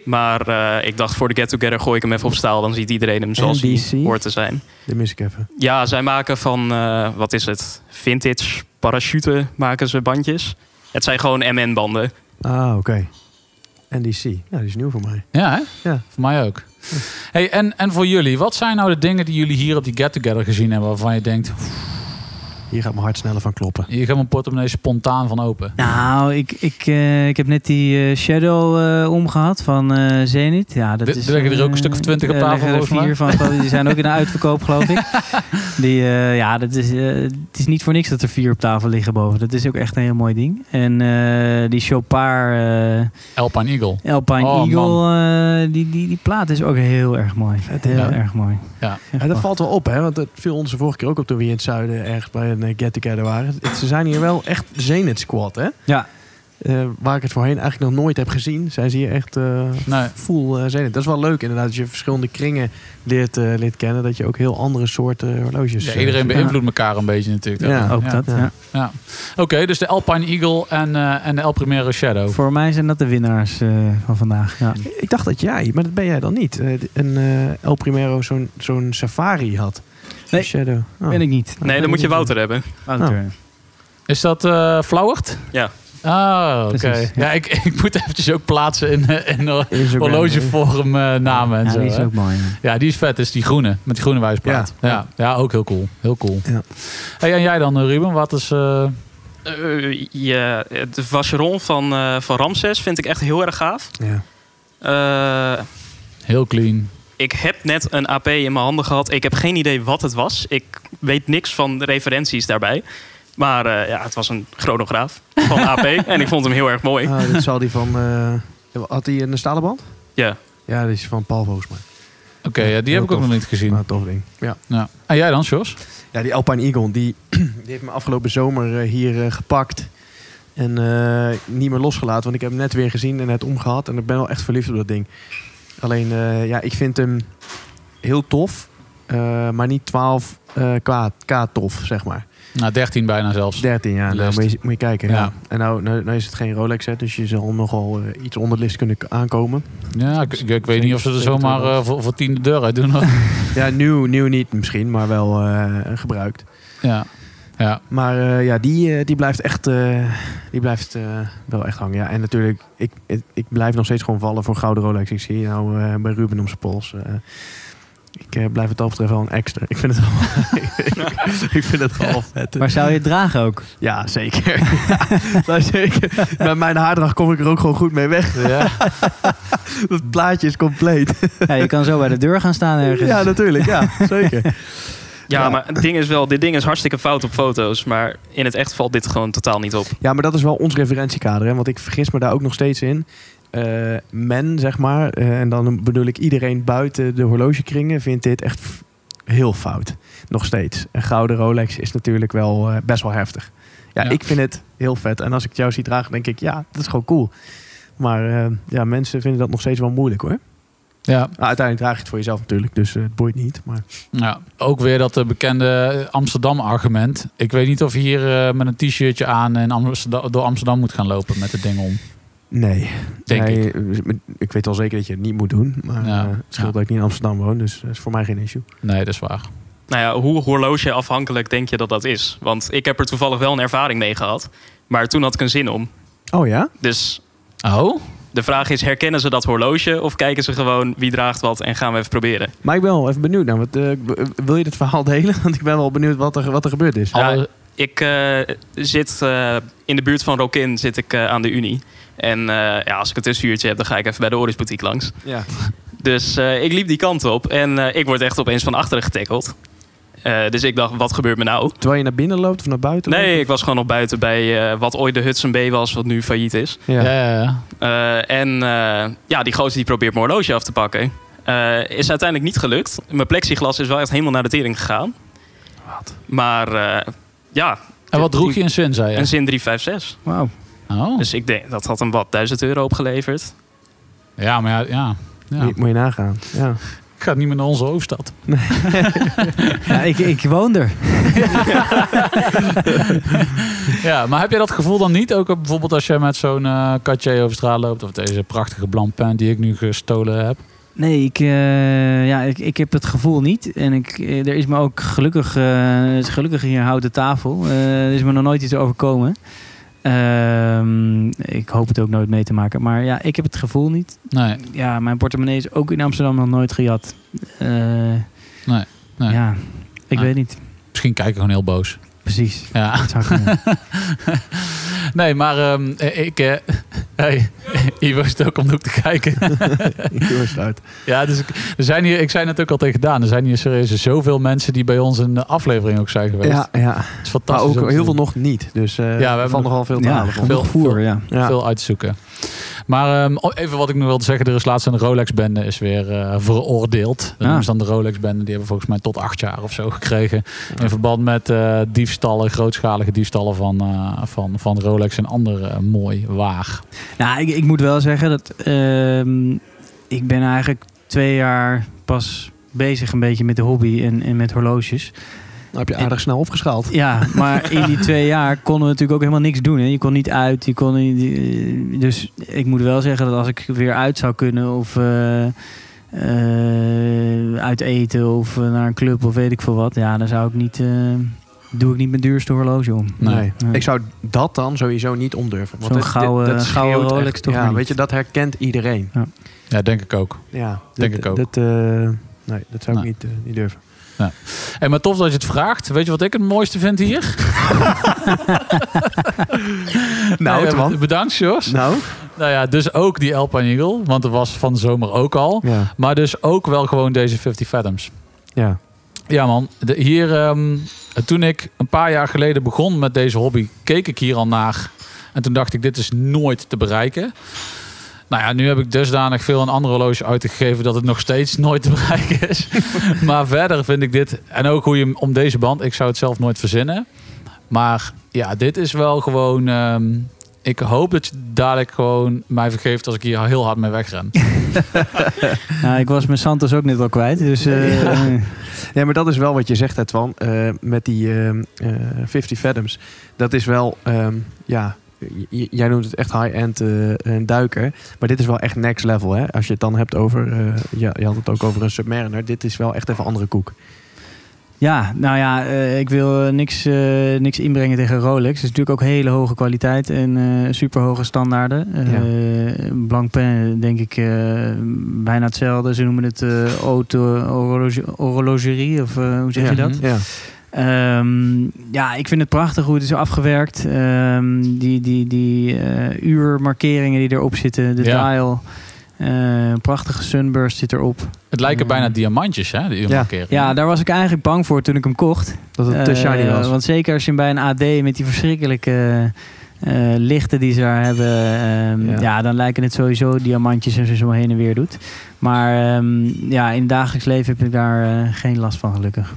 Maar eh, ik dacht voor de get-together gooi ik hem even op staal. Dan ziet iedereen hem zoals hij hoort te zijn. Dit mis ik even. Ja, zij maken van, eh, wat is het? Vintage parachute maken ze bandjes. Het zijn gewoon MN-banden. Ah, oké. NDC. Ja, die is nieuw voor mij. Ja, hè? Ja. Voor mij ook. Hey, en, en voor jullie, wat zijn nou de dingen die jullie hier op die get-together gezien hebben... waarvan je denkt, Hier gaat mijn hart sneller van kloppen. hier gaat mijn portemonnee spontaan van open. Nou, ik, ik, eh, ik heb net die eh, Shadow eh, omgehad van eh Zenith. Ja, dat Er- is, er liggen er ook een stuk of 20 op tafel, er vier van, die zijn ook in de *laughs* uitverkoop, geloof ik. Die, eh, ja, dat is, het is niet voor niks dat er vier op tafel liggen boven. Dat is ook echt een heel mooi ding. En eh, die Chopard eh, Alpine Eagle. Alpine Oh, Eagle, die, die, die plaat is ook heel erg mooi. Heel ja. erg mooi. Ja. Ja, dat valt wel op, hè? Want dat viel ons de vorige keer ook op toen we in het zuiden ergens bij een eh, get-together waren. Het- Ze zijn hier wel echt Zenith Squad, hè? Ja, Eh, waar ik het voorheen eigenlijk nog nooit heb gezien, zijn ze hier echt eh Nee. full Zenith. Dat is wel leuk inderdaad, als je verschillende kringen leert, leert kennen, dat je ook heel andere soorten horloges... Ja, iedereen beïnvloedt elkaar een beetje natuurlijk. Ja, ook ja. dat. ja. Ja. Ja. Oké, dus de Alpine Eagle en, eh, en de El Primero Shadow. Voor mij zijn dat de winnaars eh, van vandaag. Ja. Ik dacht dat jij, maar dat ben jij dan niet, eh, een eh, El Primero zo'n zo'n safari had. Nee. Shadow. Oh. Ben ik niet. Nee, dan moet je Wouter hebben. Wouter. Is dat eh Flauwert? Ja. Ah, oké. Ja. Ik, *laughs* ik moet eventjes ook plaatsen in, eh, in Instagram. horlogeforum eh, namen en Ja, zo. die is hè. ook mooi. ja. Ja, die is vet. Is die groene. Met die groene wijsplaat. Ja, Ja. ja. ook heel cool. Heel cool. Ja. Hey, en jij dan, Ruben? Wat is... eh, Eh, ja, de Vacheron van, eh, van Ramses vind ik echt heel erg gaaf. Ja. Eh, heel clean. Ik heb net een AP in mijn handen gehad. Ik heb geen idee wat het was. Ik weet niks van de referenties daarbij. Maar eh, ja, het was een chronograaf van *laughs* AP. en ik vond hem heel erg mooi. Ah, dit zal die van... eh, had hij een stalen band? Ja. Ja, die is van Paul volgens mij. Oké, ja, die heb ik ook tof. nog niet gezien. Maar tof ding. Ja. Ja. En jij dan, Jos? ja, die Alpine Eagle, die, *clears throat* die heeft me afgelopen zomer eh, hier gepakt. En eh, niet meer losgelaten, want ik heb hem net weer gezien en net omgehad. En ik ben wel echt verliefd op dat ding. Alleen, eh, ja, ik vind hem heel tof. eh, maar niet 12 eh, k, k tof, zeg maar. Nou, 13 bijna zelfs. 13, ja. Nou, moet, je, moet je kijken. Ja. Ja. En nou, nou, nou is het geen Rolex set, dus je zal nogal iets onder de list kunnen aankomen. Ja, ik, ik, ik weet niet of ze er zomaar eh, voor, voor 10 de deur uit doen. *laughs* Ja, nieuw, nieuw niet misschien, maar wel gebruikt. ja. Ja. Maar eh, ja, die, eh, die blijft echt, eh, die blijft, eh, wel echt hangen. Ja, en natuurlijk, ik, ik, ik blijf nog steeds gewoon vallen voor gouden Rolex. Ik zie nou eh, bij Ruben om zijn pols. eh, ik eh, blijf het dat betreft wel een extra. Ik vind het wel, *laughs* ik vind het wel vet. Maar zou je het dragen ook? Ja, zeker. *laughs* ja, zeker. Met mijn haardracht kom ik er ook gewoon goed mee weg. ja. *laughs* Het plaatje is compleet. Ja, je kan zo bij de deur gaan staan ergens. ja, natuurlijk. Ja, zeker. Ja, Ja. maar het ding is wel, dit ding is hartstikke fout op foto's. Maar in het echt valt dit gewoon totaal niet op. Ja, maar dat is wel ons referentiekader. Hè? Want ik vergis me daar ook nog steeds in. Eh, men, zeg maar, eh, en dan bedoel ik iedereen buiten de horlogekringen, vindt dit echt heel fout. Nog steeds. Een gouden Rolex is natuurlijk wel eh, best wel heftig. Ja, Ja. ik vind het heel vet. En als ik het jou zie dragen, denk ik, ja, dat is gewoon cool. Maar eh, ja, mensen vinden dat nog steeds wel moeilijk hoor. Ja. Nou, uiteindelijk draag je het voor jezelf natuurlijk, dus eh, het boeit niet. Maar Ja, ook weer dat eh, bekende Amsterdam-argument. Ik weet niet of je hier eh, met een t-shirtje aan Amsterdam, door Amsterdam moet gaan lopen met het ding om. nee. Denk nee, ik. ik. weet wel zeker dat je het niet moet doen. Maar Ja. eh, het scheelt Ja. dat ik niet in Amsterdam woon, dus dat is voor mij geen issue. Nee, dat is waar. Nou ja, hoe horloge afhankelijk denk je dat dat is? Want ik heb er toevallig wel een ervaring mee gehad. Maar toen had ik een zin om. Oh ja? Dus Oh? De vraag is, herkennen ze dat horloge? Of kijken ze gewoon wie draagt wat en gaan we even proberen? Maar ik ben wel even benieuwd naar. Wat, eh, wil je dit verhaal delen? *laughs* Want ik ben wel benieuwd wat er, wat er gebeurd is. Ja, Ik eh, zit eh, in de buurt van Rokin zit ik, aan de Unie. En ja, als ik een tussenuurtje heb, dan ga ik even bij de Oris Boutique langs. Ja. Dus ik liep die kant op en ik word echt opeens van achteren getackeld. Eh, dus ik dacht, wat gebeurt me nou? Terwijl je naar binnen loopt of naar buiten Nee, loopt? ik was gewoon nog buiten bij eh, wat ooit de Hudson B was, wat nu failliet is. Ja. Ja, ja, ja. Eh, en eh, ja, die gozer die probeert mijn horloge af te pakken. Eh, is uiteindelijk niet gelukt. Mijn plexiglas is wel echt helemaal naar de tering gegaan. Wat? Maar eh, ja, En wat droeg je in Sin, zei je? een zin 356. Wauw. Oh. Dus ik denk dat had hem wat 1000 euro opgeleverd. Ja, maar ja, ja. ja. Moet, je, moet je nagaan. Ja. Ik ga niet meer naar onze hoofdstad. *laughs* Ja, ik, ik woon er. *laughs* Ja, maar heb jij dat gevoel dan niet? Ook bijvoorbeeld als jij met zo'n eh Cartier over straat loopt. Of deze prachtige Blancpain die ik nu gestolen heb. Nee, ik, eh, ja, ik, ik heb het gevoel niet. En ik, eh, er is me ook gelukkig, eh, is gelukkig hier houten tafel. Eh, er is me nog nooit iets overkomen. Ehm, ik hoop het ook nooit mee te maken. Maar ja, ik heb het gevoel niet. Nee, Ja, mijn portemonnee is ook in Amsterdam nog nooit gejat. Eh, nee. nee. Ja, ik Nee. weet niet. Misschien kijken gewoon heel boos. Precies. Ja. Dat zou kunnen. *laughs* Nee, maar ehm, ik... eh hey, *laughs* Ivo zit ook om de hoek te kijken. *laughs* Ik doe het uit. Ja, dus er zijn hier, ik zei het ook al tegen Daan. Er zijn hier serieus zoveel mensen die bij ons in de aflevering ook zijn geweest. Ja, ja. Het is Maar fantastisch. ook om te heel veel nog niet. Dus eh we ja, hebben er valt nog- nogal veel te ja, halen. veel- voer, ja. Ja. veel uit te zoeken. Maar ehm, oh, even wat ik nog wilde zeggen. Er is laatst een Rolex-bende is weer eh, veroordeeld. Dat noemen ze dan de Rolex-bende. Die hebben volgens mij tot acht jaar of zo gekregen. In verband met eh, diefstallen, grootschalige diefstallen van, eh, van, van Rolex en andere mooi waar. Nou, ik, ik moet wel zeggen dat ehm, ik ben eigenlijk twee jaar pas bezig een beetje met de hobby en, en met horloges. Dan heb je aardig snel opgeschaald. Ja, *laughs* maar in die twee jaar konden we natuurlijk ook helemaal niks doen. Hè. Je kon niet uit, je kon niet, eh, dus ik moet wel zeggen dat als ik weer uit zou kunnen of eh, eh, uit eten of naar een club of weet ik veel wat, ja, dan zou ik niet, eh, doe ik niet mijn duurste horloge om. Nee. Ik zou dat dan sowieso niet omdurven. Want Zo'n gouden- dat gouden Rolex echt- toch Ja, niet? weet je, dat herkent iedereen. Ja, denk ik ook. Ja, Denk ik ook. eh, nee, dat zou ik niet, niet durven. Hey, maar tof dat je het vraagt. Weet je wat ik het mooiste vind hier? *laughs* Nou, Nee, man. Bedankt, Jos. Nou? Nou ja, dus ook die Alpine Eagle. Want dat was van de zomer ook al. Ja. Maar dus ook wel gewoon deze 50 Fathoms. Ja. Ja man, de, hier, ehm, toen ik een paar jaar geleden begon met deze hobby, keek ik hier al naar. En toen dacht ik, dit is nooit te bereiken. Nou ja, nu heb ik dusdanig veel een andere horloge uitgegeven dat het nog steeds nooit te bereiken is. *laughs* maar verder vind ik dit, en ook hoe je hem om deze band, ik zou het zelf nooit verzinnen. Maar ja, dit is wel gewoon, ehm, ik hoop dat je dadelijk gewoon mij vergeeft als ik hier heel hard mee wegren. *laughs* Nou, ik was mijn Santos ook net al kwijt, dus... eh, eh, Ja, maar dat is wel wat je zegt, Edwan. eh met die ehm, eh 50 Fathoms. Dat is wel, ehm, ja, jij noemt het echt high-end eh, duiker. Maar dit is wel echt next level, hè? Als je het dan hebt over, eh, ja, je had het ook over een Submariner. Dit is wel echt even andere koek. Ja, nou ja, eh, ik wil niks, niks inbrengen tegen Rolex. Het is natuurlijk ook hele hoge kwaliteit en super hoge standaarden. Eh Blancpain, denk ik, bijna hetzelfde. Ze noemen het auto horlogerie, of hoe zeg je Ja. dat? Ja. Ehm, ja, ik vind het prachtig hoe het is afgewerkt. Ehm, die die, die eh, uurmarkeringen die erop zitten, de Ja. dial. Eh, prachtige sunburst zit erop. Het lijken Mm. bijna diamantjes, hè, de uurmarkering. Ja, daar was ik eigenlijk bang voor toen ik hem kocht. Dat het te Eh, shiny was. Want zeker als je hem bij een AD met die verschrikkelijke eh, lichten die ze daar hebben, ehm, Ja. ja. dan lijken het sowieso diamantjes als je zo heen en weer doet. Maar ehm, ja, in het dagelijks leven heb ik daar geen last van, gelukkig.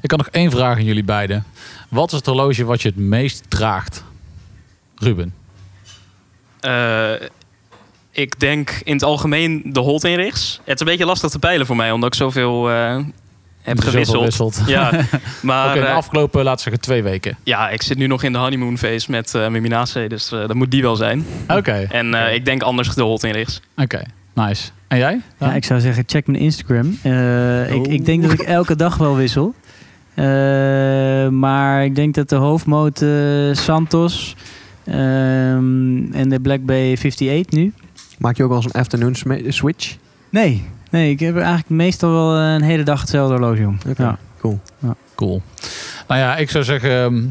Ik had nog één vraag aan jullie beiden. Wat is het horloge wat je het meest draagt? Ruben. Eh, ik denk in het algemeen de Holt-inrichts. Het is een beetje lastig te peilen voor mij, omdat ik zoveel eh, heb gewisseld. gewisseld. *laughs* Ja, maar Oké, de eh, afgelopen, laten we zeggen, twee weken. ja, ik zit nu nog in de honeymoon phase met uh, mijn Minace, dus dat moet die wel zijn. Oké, En eh, ik denk anders de Holt-inrichts. oké. Nice. En jij? Ja, ik zou zeggen, check mijn Instagram. Eh, ik, ik denk dat ik elke dag wel wissel. Eh, maar ik denk dat de hoofdmoot eh, Santos ehm, en de Black Bay 58 nu. Maak je ook wel eens een afternoon switch? Nee, nee, ik heb eigenlijk meestal wel een hele dag hetzelfde horloge om. Oké, Ja. cool. Cool. Nou ja, ik zou zeggen, ehm,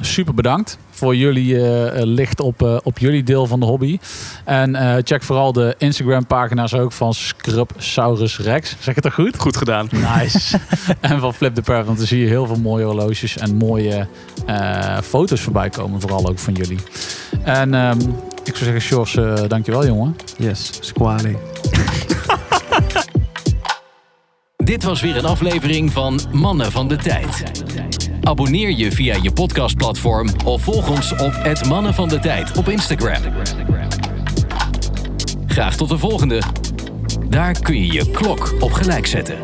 super bedankt voor jullie eh, eh, licht op, eh, op jullie deel van de hobby. En eh, check vooral de Instagram pagina's ook van Scrubsaurus Rex. Zeg ik het goed? Goed gedaan. Nice. *laughs* en van Flip the Parrot, want dan zie je heel veel mooie horloges en mooie eh, foto's voorbij komen. Vooral ook van jullie. En ehm, ik zou zeggen, Sjors, eh dankjewel jongen. Yes, squally. *laughs* Dit was weer een aflevering van Mannen van de Tijd. Abonneer je via je podcastplatform of volg ons op het Mannen van de Tijd op Instagram. Graag tot de volgende. Daar kun je je klok op gelijk zetten.